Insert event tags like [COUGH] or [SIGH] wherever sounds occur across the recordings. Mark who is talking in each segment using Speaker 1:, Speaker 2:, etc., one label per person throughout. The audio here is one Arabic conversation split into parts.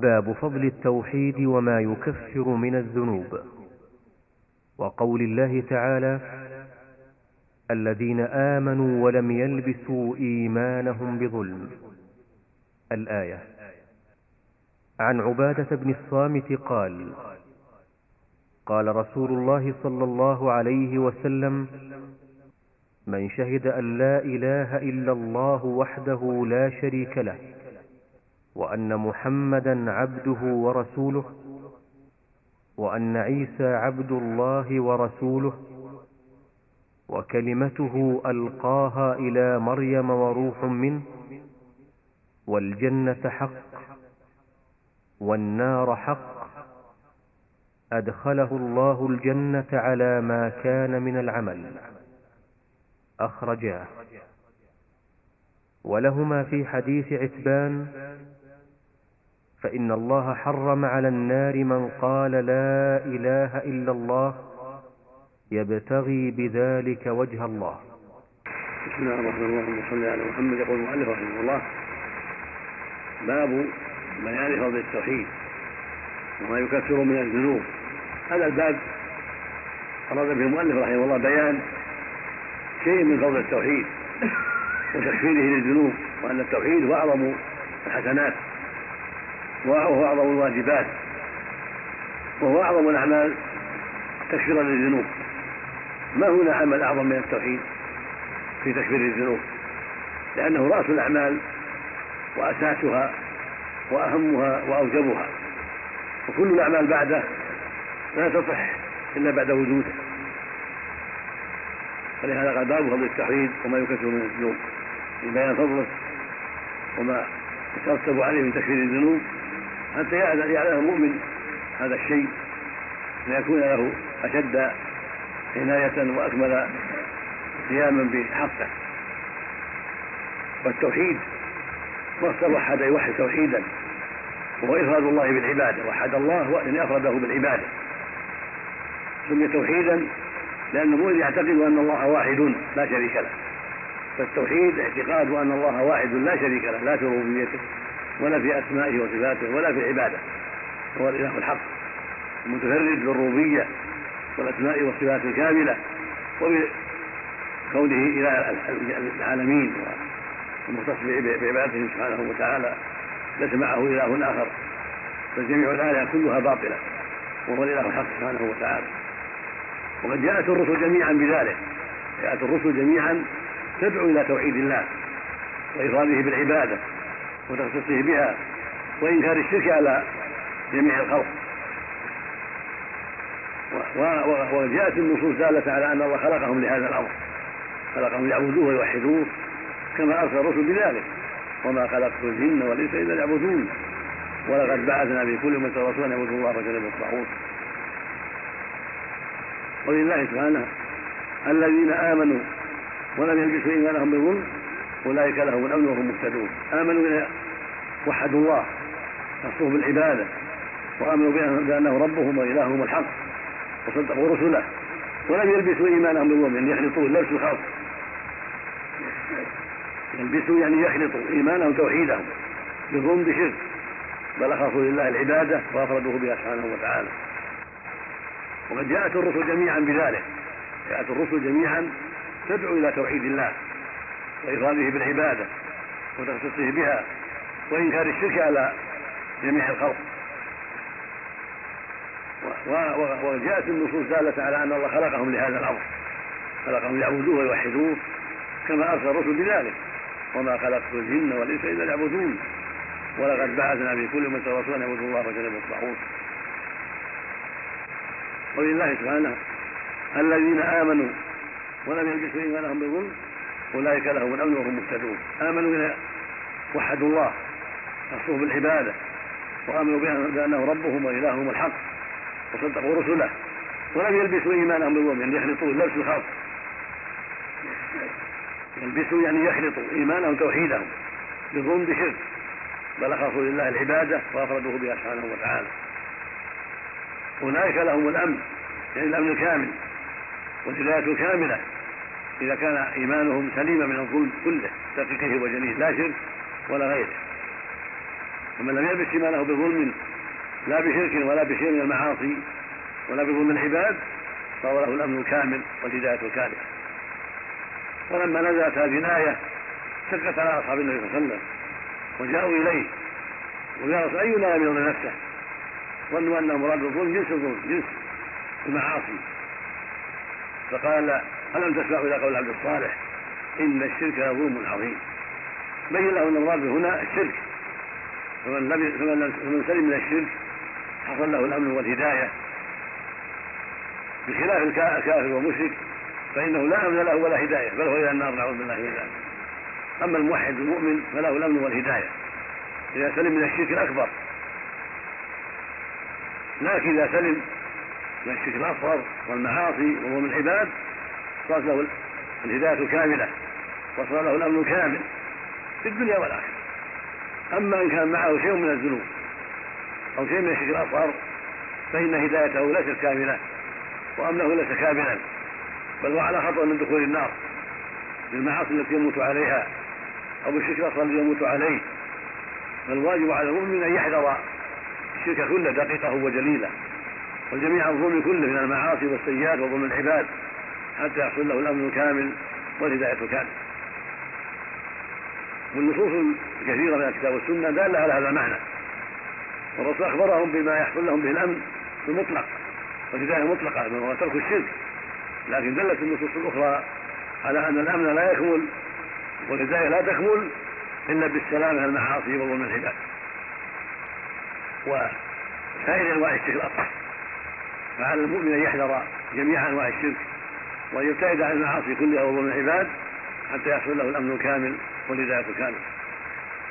Speaker 1: باب فضل التوحيد وما يكفر من الذنوب. وقول الله تعالى الذين آمنوا ولم يلبسوا إيمانهم بظلم. الآية عن عبادة بن الصامت قال قال رسول الله صلى الله عليه وسلم من شهد أن لا إله إلا الله وحده لا شريك له وأن محمدا عبده ورسوله وأن عيسى عبد الله ورسوله وكلمته ألقاها إلى مريم وروح منه والجنة حق والنار حق أدخله الله الجنة على ما كان من العمل. أخرجاه. ولهما في حديث عتبان فإن الله حرم على النار من قال لا إله إلا الله يبتغي بذلك وجه الله.
Speaker 2: بسم الله الرحمن الرحيم. صل على محمد. يقول المؤلف رحمه الله باب بيان فضل التوحيد وما يكفر من الذنوب. هذا الباب أراد به المؤلف رحمه الله بيان شيء من فضل التوحيد وتكفيره للذنوب وأن التوحيد هو أعظم الحسنات. وهو أعظم الواجبات وهو أعظم الأعمال تكفيرا للذنوب. ما هنا عمل أعظم من التوحيد في تكفير الذنوب؟ لأنه رأس الأعمال وأساسها وأهمها وأوجبها. وكل الأعمال بعده لا تصح إلا بعد وجوده ولهذا قال باب فضل التوحيد وما يكفر من الذنوب. لبيان فضله وما يترتب عليه من تكفير الذنوب حتى يعلم المؤمن هذا الشيء ليكون له أشد عناية وأكمل قياما بحقه. والتوحيد مصدر وحد يوحد توحيدا وهو إفراد الله بالعبادة وحد الله يعني أفرده بالعبادة. سمي توحيدا لأن المؤمن يعتقد أن الله واحد لا شريك له. فالتوحيد اعتقاد أن الله واحد لا شريك له لا في ربوبيته ولا في أسمائه وصفاته ولا في عبادة. هو الإله الحق المتفرد بالربوبية والأسماء والصفات الكاملة وبكونه إله العالمين المختص بعبادته سبحانه وتعالى ليس معه إله آخر. فجميع الآلهة كلها باطلة وهو الإله الحق سبحانه وتعالى. وقد جاءت الرسل جميعا بذلك. جاءت الرسل جميعا تدعو إلى توحيد الله وإفراده بالعبادة. وتخصيصه بها وإنكار الشرك على جميع الخلق. وجاءت النصوص دالة على أن الله خلقهم لهذا الأمر. خلقهم ليعبدوه ويوحدوه كما أرسل الرسل بذلك. وما خلقت الجن والإنس إلا ليعبدون. ولقد بعثنا في كل أمة رسولا يعبدوا الله وجنبوا الطاغوت ولله سبحانه الذين آمنوا ولم يلبسوا إيمانهم بظلم أولئك لهم الأمن وهم مهتدون. آمنوا وحدوا الله خصوه بالعبادة وآمنوا بأنه ربهم وإلههم الحق وصدقوا رسله ولم يلبسوا إيمانهم بظلم يخلطوا لبس الخلق يلبسوا يعني يخلطوا إيمانهم توحيدهم بظلم بشرك. بل أخلصوا لله العبادة وأفردوه بها سبحانه وتعالى. وقد جاءت الرسل جميعا بذلك. جاءت الرسل جميعا تدعو إلى توحيد الله وإفراده بالعبادة وتخصيصه بها. وإنكار الشرك على جميع الخلق. وجاءت النصوص دالة على أن الله خلقهم لهذا الأمر. خلقهم ليعبدوه ويوحدوه كما أرسل الرسل بذلك. وما خلقت الجن والإنس إلا ليعبدون. ولقد بعثنا في كل أمة رسولا يعبدوا الله وجنبوا الطاغوت ولله سبحانه الذين آمنوا ولم يلبسوا إيمانهم بظلم أولئك لهم الأمن وهم مهتدون. آمنوا إذا وحدوا الله. خصوه بالعبادة وآمنوا بأنه ربهم وإلههم الحق وصدقوا رسله ولم يلبسوا إيمانهم بظلم يعني يخلطوا لبس الخلق يلبسوا يعني يخلطوا إيمانهم توحيدهم بظلم بشرك. بل أخلصوا لله العبادة وأفردوه بها سبحانه وتعالى. أولئك لهم الأمن يعني الأمن الكامل والهداية الكاملة إذا كان إيمانهم سليما من الظلم كله دقيقه وجليه لا شرك ولا غيره. فمن لم يلبس ايمانه بظلم لا بشرك ولا بشيء من المعاصي ولا بظلم العباد صار له الامن الكامل والهداية الكاملة. ولما نزلت هذه الآية شقت على أصحاب النبي صلى الله عليه وسلم وجاءوا إليه ويا رسول أينا لم يظلم نفسه؟ ظنوا ان مراد الظلم جنس الظلم جنس المعاصي. فقال ألم تسمعوا إلى قول عبد الصالح؟ إن الشرك لظلم عظيم. بين له أن المراد هنا الشرك. فمن لم فمن سلم من الشرك حصل له الأمن والهداية. بخلاف الكافر والمشرك فإنه لا أمن له ولا هداية بل هو إلى النار نعوذ بالله من ذلك. أما الموحد المؤمن فله الأمن والهداية. إذا سلم من الشرك الأكبر. لكن إذا سلم من الشرك الأصغر والمعاصي وهو من العباد صارت له الهداية الكامله وصار له الأمن الكامل في الدنيا والآخرة. أما إن كان معه شيء من الذنوب أو شيء من الشرك الاصغر فإن هدايته ليست كاملة وأمنه ليس كاملا بل هو على خطر من دخول النار بالمعاصي التي يموت عليها أو بالشرك الأصغر الذي يموت عليه. فالواجب على المؤمن أن يحذر الشرك كله دقيقه وجليله وجميع الظلم كله من المعاصي والسيئات وظلم العباد حتى يحصل له الأمن الكامل والهداية الكاملة. والنصوص الكثيره من الكتاب والسنة دالة على هذا المعنى. والرسول أخبرهم بما يحصل لهم به الأمن المطلق والهداية المطلقه وهو ترك الشرك. لكن دلت النصوص الأخرى على أن الأمن لا يكمل والهداية لا تكمل إلا بالسلام من المعاصي وظلم العباد وسائر أنواع الشرك الاصغر فعلى المؤمن أن يحذر جميع أنواع الشرك وأن يبتعد عن المعاصي كلها وظلم العباد حتى يحصل له الأمن الكامل والهدايه الكامله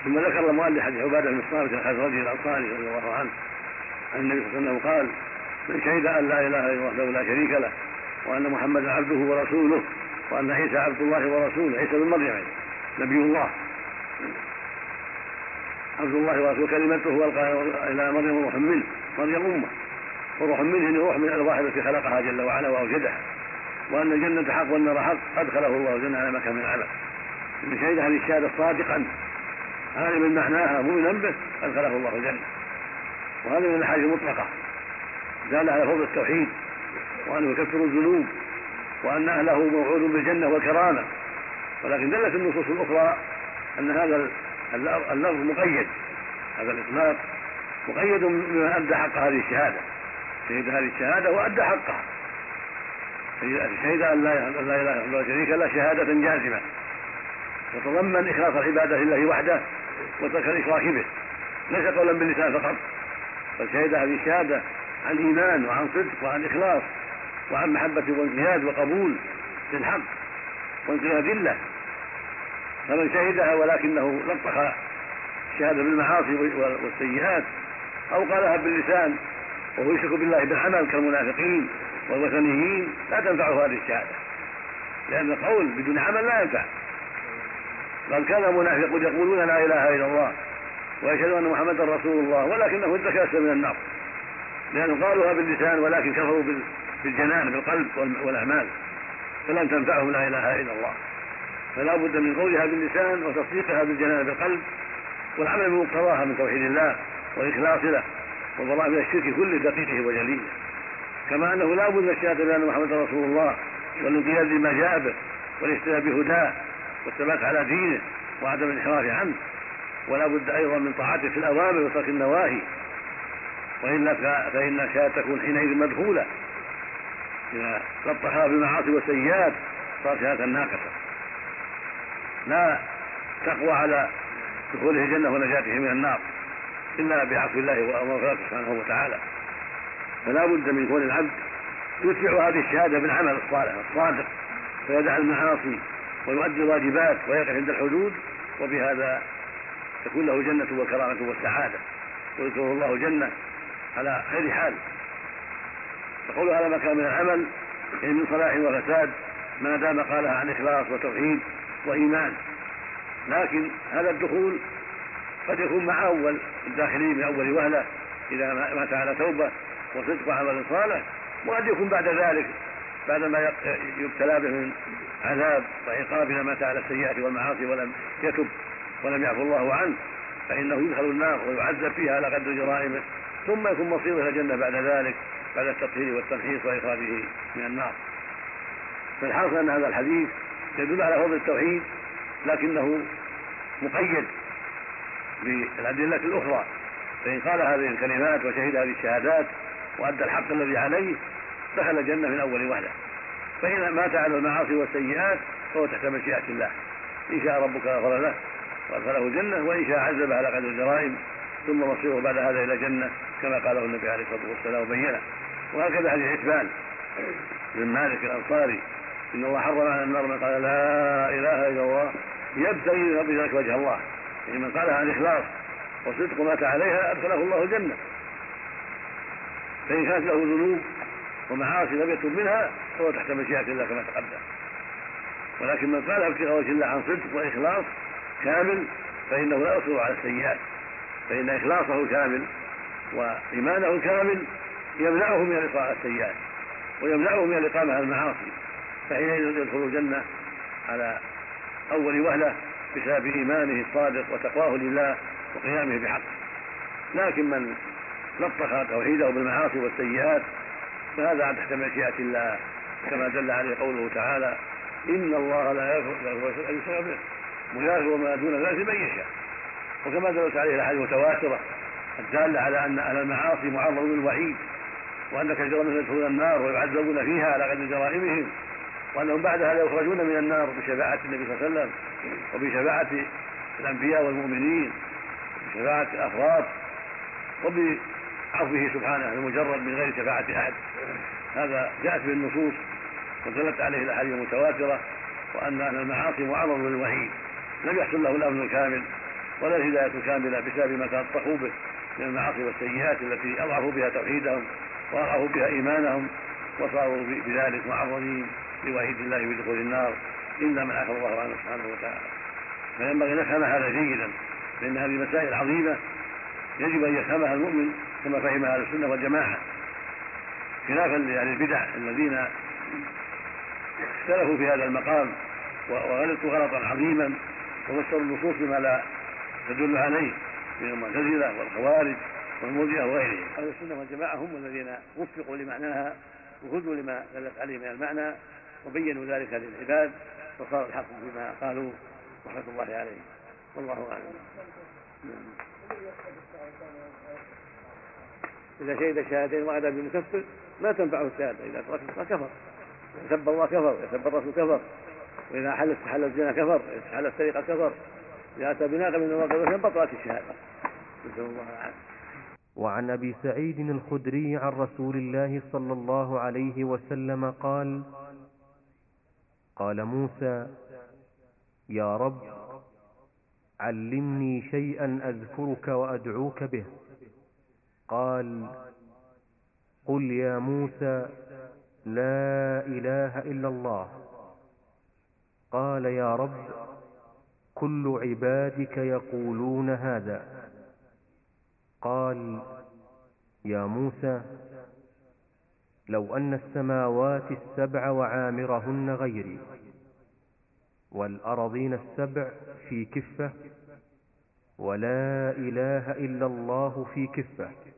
Speaker 2: ثم ذكر المؤلف حديث عبادة بن الصامت الخزرجي الأنصاري رضي الله عنه. عن النبي صلى الله عليه وسلم قال من شهد أن لا إله إلا الله لا شريك له وأن محمدا عبده ورسوله وأن عيسى عبد الله ورسوله عيسى بن مريم نبي الله. عبد الله ورسوله كلمته ألقى إلى مريم روح منه مريم أمه وروح منه روح من الارواح التي خلقها جل وعلا وأوجدها. وأن الجنة حق والنار حق أدخله الله الجنة على مكان من العمل من شهد هذه الشهاده صادقا. عالما معناها مؤمنا به ادخله الله الجنة. وهذا من الاحاديث المطلقة. دل على فضل التوحيد وأنه يكفر الذنوب وأن أهله موعود بالجنة والكرامة. ولكن دلت النصوص الأخرى أن هذا اللفظ مقيد. هذا الإطلاق مقيد بما أدى حق هذه الشهادة. شهد هذه الشهادة وأدى حقها. شهد أن لا إله إلا الله شريك له شهادة جازمة. وتضمن إخلاص العباده لله وحده وترك الاشراك به ليس قولا باللسان فقط بل شهد هذه الشهادة عن ايمان وعن صدق وعن إخلاص وعن محبة وانقياد وقبول للحق وانقياد له فمن شهدها ولكنه لطخ الشهادة بالمعاصي والسيئات أو قالها باللسان وهو يشرك بالله بالعمل كالمنافقين والوثنيين لا تنفعه هذه الشهادة لأن القول بدون عمل لا ينفع. قد كان المنافقون يقولون لا إله إلا الله ويشهدون أن محمدا رسول الله ولكنه انتكاسه من النار لانهم قالوها باللسان ولكن كفروا بالجنان بالقلب والأعمال فلم تنفعهم لا إله إلا الله فلا بد من قولها باللسان وتصديقها بالجنان بالقلب والعمل بمقتضاها من توحيد الله والاخلاص له والبراء من الشرك كله دقيقه وجليه كما أنه لا بد من الشهادة بأن محمدا رسول الله والانقياد لما جاء به والاهتداء بهداه والثبات على دينه وعدم الانحراف عنه ولا بد أيضا من طاعته في الأوامر وترك النواهي. والا فإن الشهاده تكون حينئذ مدخولة. إذا لطخها بالمعاصي والسيئات صار شهاده ناقصه لا تقوى على دخوله الجنة ونجاته من النار إلا بعفو الله ومغفرته سبحانه وتعالى. فلا بد من كون العبد يتبع هذه الشهادة بالعمل الصالح الصادق فيدع المعاصي. ويؤدي الواجبات ويقف عند الحدود وبهذا تكون له جنة وكرامة والسعادة. ويذكره الله جنة على خير حال. فقوله على مكان من العمل يعني من صلاح وفساد ما دام قالها عن إخلاص وتوحيد وإيمان. لكن هذا الدخول قد يكون مع أول الداخلين من أول وهلة إذا مات على توبة وصدق وعمل صالح وقد يكون بعد ذلك بعدما يبتلى به من عذاب وعقاب اذا مات على السيئات والمعاصي ولم يتب ولم يعفو الله عنه فإنه يدخل النار ويعذب فيها على قدر جرائمه ثم يكون مصيره إلى الجنة بعد ذلك بعد التطهير والتمحيص وإخراجه من النار. فالحاصل أن هذا الحديث يدل على فضل التوحيد لكنه مقيد بالأدلة الأخرى فإن قال هذه الكلمات وشهد هذه الشهادات وأدى الحق الذي عليه دخل الجنة من أول وهلة. فإن مات على المعاصي والسيئات فهو تحت مشيئة الله. إن شاء ربك غفر له وأدخله الجنة وإن شاء عذب على قدر الجرائم. ثم مصيره بعد هذا إلى الجنة كما قاله النبي عليه الصلاة والسلام وبينه. وهكذا حديث عتبان بن مالك الأنصاري. إن الله حرم على النار من قال لا إله إلا الله يبتغي بذلك وجه الله. يعني من قالها عن إخلاص وصدق مات عليها أدخله الله الجنة. فإن كانت له ذنوب ومعاصي لم يتب منها فهو تحت مشيئة الله كما تقدم. ولكن من قالها ابتغاء وجه الله عن صدق وإخلاص كامل فإنه لا يصر على السيئات. فإن إخلاصه كامل وإيمانه كامل يمنعه من الإقامة السيئات ويمنعه من الإقامة على المعاصي. فحينئذ يدخل الجنة على أول وهلة بسبب إيمانه الصادق وتقواه لله وقيامه بحق. لكن من لطخ توحيده بالمعاصي والسيئات فهذا تحت مشيئة الله كما دل عليه قوله تعالى إن الله لا يغفر أن يشرك به ويغفر ما دون ذلك من يشاء وكما دلت عليه الأحاديث المتواترة الدالة على أن أهل المعاصي معرضون للوعيد وان كثيرا منهم يدخلون النار ويعذبون فيها على قدر جرائمهم وأنهم بعد هذا يخرجون من النار بشفاعة النبي صلى الله عليه وسلم وبشفاعة الأنبياء والمؤمنين وبشفاعة الأفراد وبعفوه سبحانه المجرد من غير شفاعة أحد. هذا جاءت به النصوص ودلت عليه الأحاديث المتواترة وأن أهل المعاصي معرض للوعيد لم يحصل له الامن الكامل ولا الهدايه الكامله بسبب ما تلطخوا به من المعاصي والسيئات التي أضعفوا بها توحيدهم وأضعفوا بها إيمانهم وصاروا بذلك معرضين لوعيد الله بدخول النار. إلا من عفى الله عنه سبحانه وتعالى. فينبغي ان نفهم هذا جيدا لأن هذه مسائل عظيمة يجب أن يفهمها المؤمن كما فهمها أهل السنة والجماعة خلافا لاهل البدع الذين اختلفوا في هذا المقام وغلطوا غلطا عظيما وفسروا النصوص بما لا تدل عليه من المعتزله والخوارج والمرجئه وغيرهم. أهل السنة والجماعة هم الذين وفقوا لمعناها وهدوا لما دلت عليه من المعنى وبينوا ذلك للعباد وصار الحق فيما قالوا رحمة الله عليهم. والله أعلم. إذا شهد الشهادتين وعدا بمكفر ما تنفعه الشهادة إذا ترك كفر. سب الله كفر سب الرسول كفر. وإذا حل استحل الزنا كفر إذا حل السرقة كفر. إذا أتى بناقة من نواقض بطلت الشهادة. نسأل الله العافية.
Speaker 1: وعن أبي سعيد الخدري عن رسول الله صلى الله عليه وسلم قال قال موسى يا رب علمني شيئا أذكرك وأدعوك به. قال قل يا موسى لا إله إلا الله. قال يا رب كل عبادك يقولون هذا. قال يا موسى لو أن السماوات السبع وعامرهن غيري والأرضين السبع في كفة ولا إله إلا الله في كفة.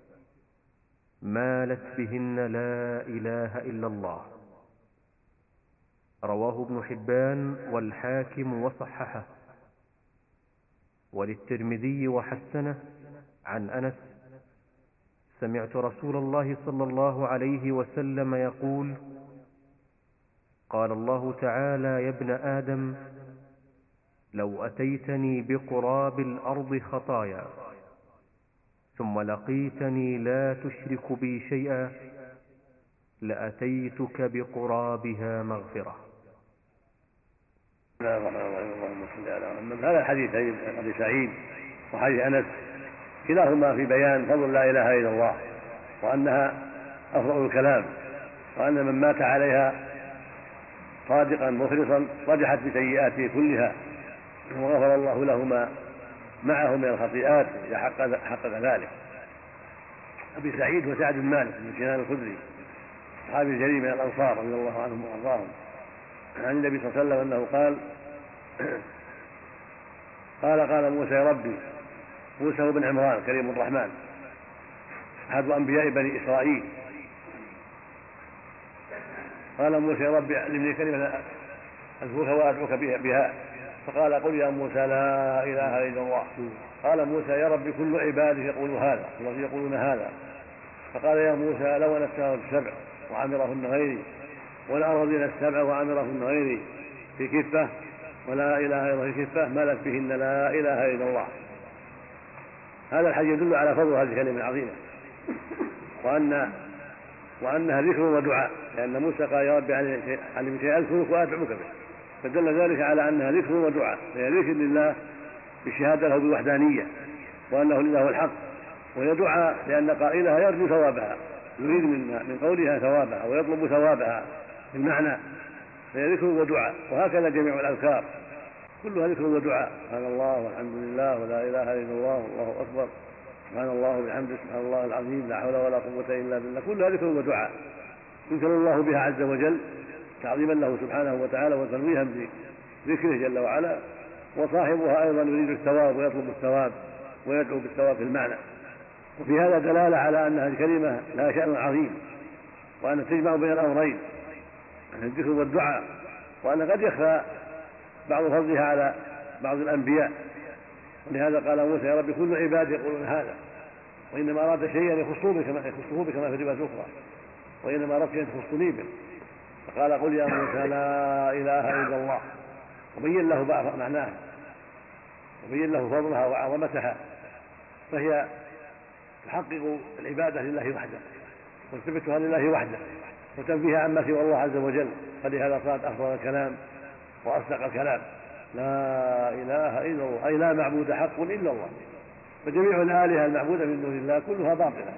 Speaker 1: مالت بهن لا إله إلا الله. رواه ابن حبان والحاكم وصححه. وللترمذي وحسنه عن أنس سمعت رسول الله صلى الله عليه وسلم يقول قال الله تعالى يا ابن آدم لو أتيتني بقراب الأرض خطايا. ثم لقيتني لا تشرك بي شيئا لأتيتك بقرابها مغفرة.
Speaker 2: بسم الله الرحمن الرحيم اللهم صل على محمد هذا الحديث ابي سعيد وحديث أنس. كلاهما في بيان فضل لا إله إلا الله وأنها أفضل الكلام وأن من مات عليها صادقا مخلصا رجحت بسيئاته كلها وغفر الله له ما معه من الخطيئات إذا حقق ذلك. أبي سعيد وسعد بن مالك بن سنان الخدري صحابي جليل من الأنصار رضي الله عنهم وأرضاهم. عن النبي صلى الله عليه وسلم أنه قال [CLEARS THROAT] قال قال موسى يا ربي موسى بن عمران كريم الرحمن أحد أنبياء بني إسرائيل. قال موسى يا رب علمني كلمة أذكرك وأدعوك بها. فقال قل يا موسى لا إله إلا الله. قال موسى يا رب كل عبادك يقول هذا يقولون هذا. فقال يا موسى لو السماوات السبع وعمرهن غيري والأرضين السبع وعمرهن غيري في كفة ولا إله إلا الله في كفة ملت بهن لا إله إلا الله. هذا الحديث يدل على فضل هذه الكلمة العظيمة. وأن وأنها ذكر ودعاء لأن موسى قال يا رب علمني شيئا أذكرك وأدعوك به فدل ذلك على أنها ذكر ودعاء فهي ذكر لله بالشهادة له بالوحدانية وأنه لله الحق وهي دعاء لأن قائلها يرجو ثوابها يريد من من قولها ثوابها ويطلب ثوابها في المعنى فهي ذكر ودعاء وهكذا جميع الأذكار. كلها ذكر ودعاء. سبحان الله والحمد لله ولا إله إلا الله والله أكبر. سبحان الله وبحمده سبحان الله العظيم لا حول ولا قوة إلا بالله. كلها ذكر ودعاء يذكر الله بها عز وجل تعظيما له سبحانه وتعالى وتنويها بذكره جل وعلا وصاحبها أيضا يريد الثواب ويطلب الثواب ويدعو بالثواب في المعنى. وفي هذا دلالة على أن هذه الكلمة لها شأن عظيم وأن تجمع بين الأمرين الذكر والدعاء وأن قد يخفى بعض فضلها على بعض الأنبياء. ولهذا قال موسى يا رب كل عبادي يقولون هذا وإنما أراد شيئا يخصه بك يخصه بك ما في رواية أخرى وإنما أردت أن تخصني به. فقال قل يا موسى لا إله إلا الله. وبين له بعض معناها وبين له فضلها وعظمتها. فهي تحقق العبادة لله وحده وتثبتها لله وحده وتنفيها عما سوى الله عز وجل. فلهذا صارت أفضل الكلام وأصدق الكلام. لا إله إلا الله أي لا معبود حق إلا الله. فجميع الآلهة المعبودة من دون الله كلها باطلة.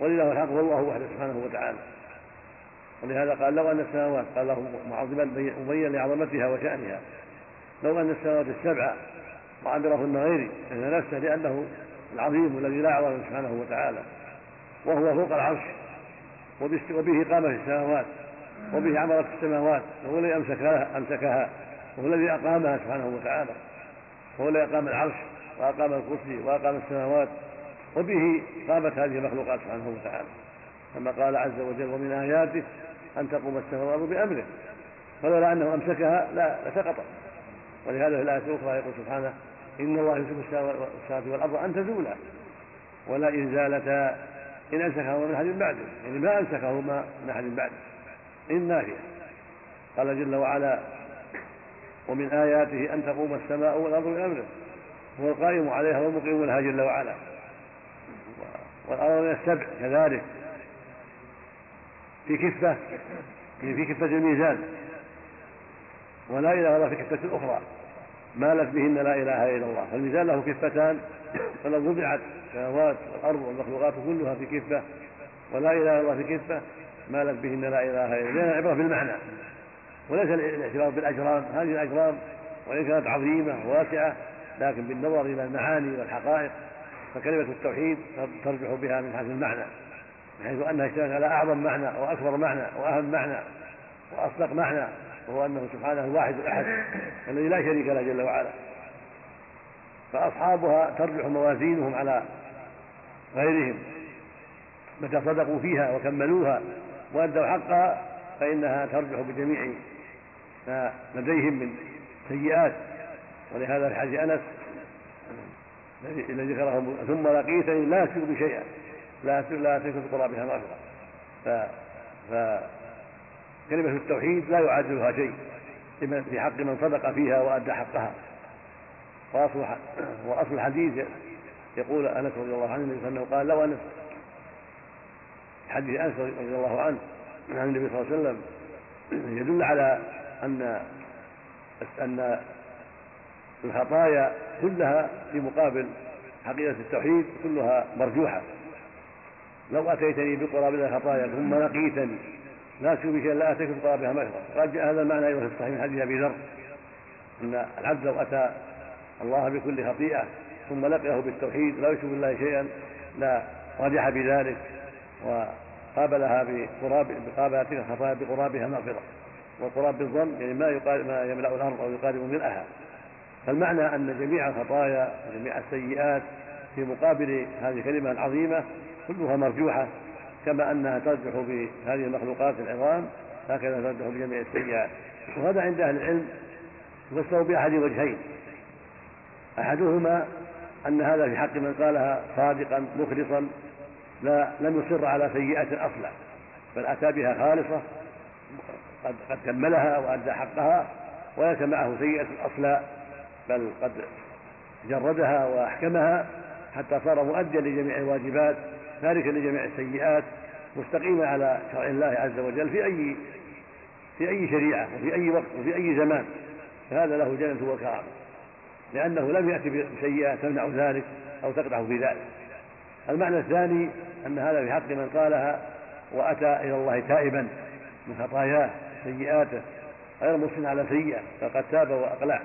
Speaker 2: ولله الحق والله وحده سبحانه وتعالى. ولهذا قال لو أن السماوات قال له معظما مبين لعظمتها وشأنها. لو أن السماوات السبع وعمرهن غيري إن نفسه لأنه العظيم الذي لا أعظم سبحانه وتعالى. وهو فوق العرش. وبه قامت السماوات. وبه عمرت السماوات. وهو الذي أمسكها أمسكها. وهو الذي أقامها سبحانه وتعالى. وهو الذي أقام العرش وأقام الكرسي وأقام السماوات. وبه قامت هذه المخلوقات سبحانه وتعالى. كما قال عز وجل ومن آياته أن تقوم السماء والأرض بأمره. فلولا أنه أمسكها لا لسقطت ولهذا في الآية الأخرى يقول سبحانه إن الله يمسك السماوات والأرض أن تزولا. ولا إن زالتا إن أمسكهما من أحد بعده. يعني ما أمسكهما من أحد بعده. إن نافية قال جل وعلا ومن آياته أن تقوم السماء والأرض بأمره. هو القائم عليها والمقيم لها جل وعلا. والأرض السبع كذلك. في كفة في كفة الميزان ولا إله إلا في كفة أخرى. مالت بهن لا إله إلا الله. فالميزان له كفتان فلو وضعت السماوات والأرض والمخلوقات كلها في كفة ولا إله إلا الله في كفة مالت بهن لا إله إلا الله. العبرة بالمعنى. وليس الاعتبار بالأجرام. هذه الأجرام وإن كانت عظيمة واسعة لكن بالنظر إلى المعاني والحقائق فكلمة التوحيد ترجح بها من حيث المعنى. من حيث أنها اشتملت على أعظم معنى وأكبر معنى وأهم معنى وأصدق معنى وهو أنه سبحانه الواحد الأحد الذي لا شريك له جل وعلا. فأصحابها ترجح موازينهم على غيرهم. متى صدقوا فيها وكملوها وأدوا حقها فإنها ترجح بجميع ما لديهم من سيئات. ولهذا في حديث أنس الذي ذكره ثم لقيتني لا تشرك بشيئا. لا لا تشرك بقرابها مغفرة. ف فكلمة التوحيد لا يعادلها شيء. في حق من صدق فيها وأدى حقها. وأصل وأصل الحديث يقول أنس رضي الله عنه النبي صلى قال لو أنس حديث أنس رضي الله عنه عن النبي صلى الله عليه وسلم يدل على أن أن الخطايا كلها في مقابل حقيقة التوحيد كلها مرجوحة. لو أتيتني بقراب الخطايا ثم لقيتني. لا تشرك بشيء لا أتيك بقرابها مغفرة قد جاء هذا المعنى أيضا في الصحيح من حديث أبي ذر أن العبد لو أتى الله بكل خطيئة ثم لقيه بالتوحيد لا يشرك بالله شيئا لا رجح بذلك وقابلها بقراب بقابل تلك الخطايا بقرابها مغفرة. والقراب بالظن يعني ما يقال ما يملأ الأرض أو يقارب ملأها. فالمعنى أن جميع الخطايا وجميع السيئات في مقابل هذه الكلمة العظيمة كلها مرجوحة كما أنها ترجح بهذه المخلوقات العظام هكذا ترجح بجميع السيئات. وهذا عند أهل العلم يفسر بأحد وجهين. أحدهما أن هذا في حق من قالها صادقا مخلصا لا لم يصر على سيئة أصلا بل أتى بها خالصة قد قد كملها وأدى حقها وليس معه سيئة أصلا بل قد جردها وأحكمها حتى صار مؤديا لجميع الواجبات تاركا لجميع السيئات مستقيما على شرع الله عز وجل في أي في أي شريعة وفي أي وقت وفي أي زمان فهذا له جنة وكرامة. لأنه لم يأتي بسيئة تمنع ذلك أو تقدح في ذلك المعنى الثاني أن هذا في حق من قالها وأتى إلى الله تائبا من خطاياه سيئاته غير مصن على سيئة فقد تاب وأقلع.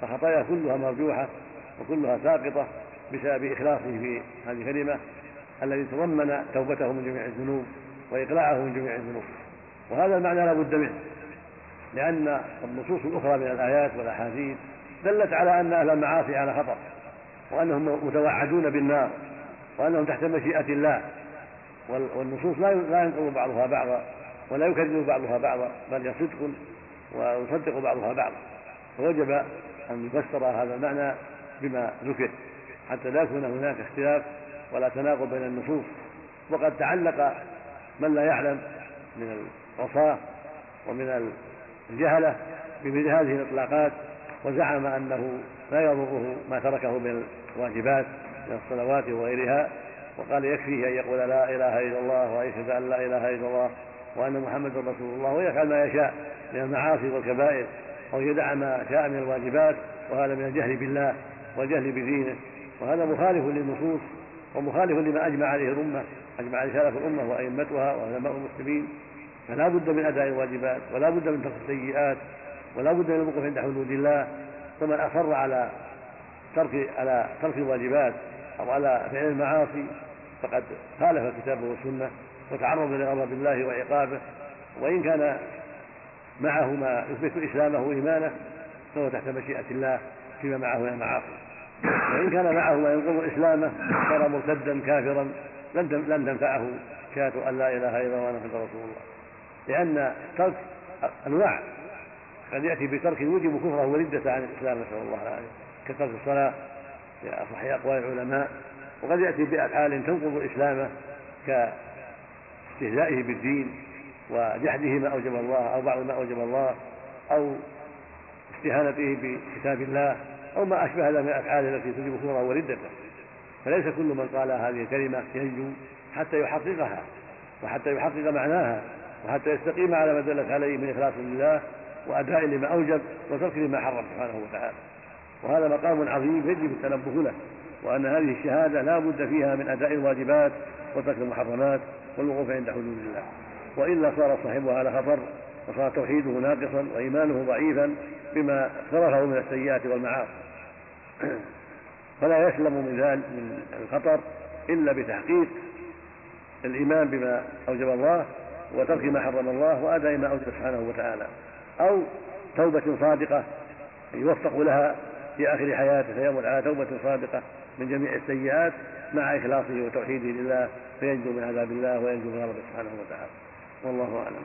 Speaker 2: فخطاياه كلها مرجوحة وكلها ساقطة بسبب إخلاصه في هذه الكلمة الذي تضمن توبته من جميع الذنوب وإقلاعه من جميع الذنوب. وهذا المعنى لا بد منه لأن النصوص الأخرى من الآيات والأحاديث دلت على أن أهل المعاصي على خطر وأنهم متوعدون بالنار وأنهم تحت مشيئة الله. والنصوص لا لا ينقض بعضها بعضا ولا يكذب بعضها بعضا بل يصدق ويصدق بعضها بعضا. فوجب أن يفسر هذا المعنى بما ذكر حتى لا يكون هناك اختلاف ولا تناقض بين النصوص وقد تعلق من لا يعلم من العصاة ومن الجهلة بمثل هذه الإطلاقات وزعم أنه لا يضره ما تركه من الواجبات من الصلوات وغيرها وقال يكفيه أن يقول لا إله إلا الله ويشهد أن لا إله إلا الله وأن محمدا رسول الله ويفعل ما يشاء من المعاصي والكبائر أو يدع ما شاء من الواجبات وهذا من الجهل بالله والجهل بدينه وهذا مخالف للنصوص. ومخالف لما أجمع عليه الأمة أجمع عليه سلف الأمة وأئمتها وعلماء المسلمين. فلا بد من أداء الواجبات ولا بد من ترك السيئات ولا بد من الوقوف عند حدود الله. فمن أصر على ترك على ترك الواجبات أو على فعل المعاصي فقد خالف الكتاب والسنة وتعرض لغضب الله وعقابه. وإن كان معه ما يثبت إسلامه وإيمانه فهو تحت مشيئة الله فيما معه من المعاصي. وإن كان معه ما ينقض إسلامه صار مرتدا كافرا لن لن تنفعه شهادة أن لا إله إلا الله وأن محمدا رسول الله. لأن ترك أنواع قد يأتي بترك يوجب كفره وردة عن الإسلام نسأل الله العافية. كترك الصلاة في أصح أقوال العلماء وقد يأتي بأفعال تنقض إسلامه كاستهزائه بالدين وجحده ما أوجب الله أو بعض ما أوجب الله أو استهانته بكتاب الله. أو ما أشبه هذا من الأفعال التي توجب كفره وردته. فليس كل من قال هذه الكلمة ينجو حتى يحققها وحتى يحقق معناها وحتى يستقيم على ما دلت عليه من إخلاص لله وأداء لما أوجب وترك لما حرم سبحانه وتعالى. وهذا مقام عظيم يجب التنبه له وأن هذه الشهادة لا بد فيها من أداء الواجبات وترك المحرمات والوقوف عند حدود الله. وإلا صار صاحبها على خطر وصار توحيده ناقصا وإيمانه ضعيفا بما اقترفه من السيئات والمعاصي. فلا يسلم من ذلك من الخطر إلا بتحقيق الإيمان بما أوجب الله وترك ما حرم الله وأداء ما أوجب سبحانه وتعالى. أو توبة صادقة يوفق لها في آخر حياته فيمر على توبة صادقة من جميع السيئات مع إخلاصه وتوحيده لله فينجو من عذاب الله وينجو من غضبه سبحانه وتعالى. والله أعلم.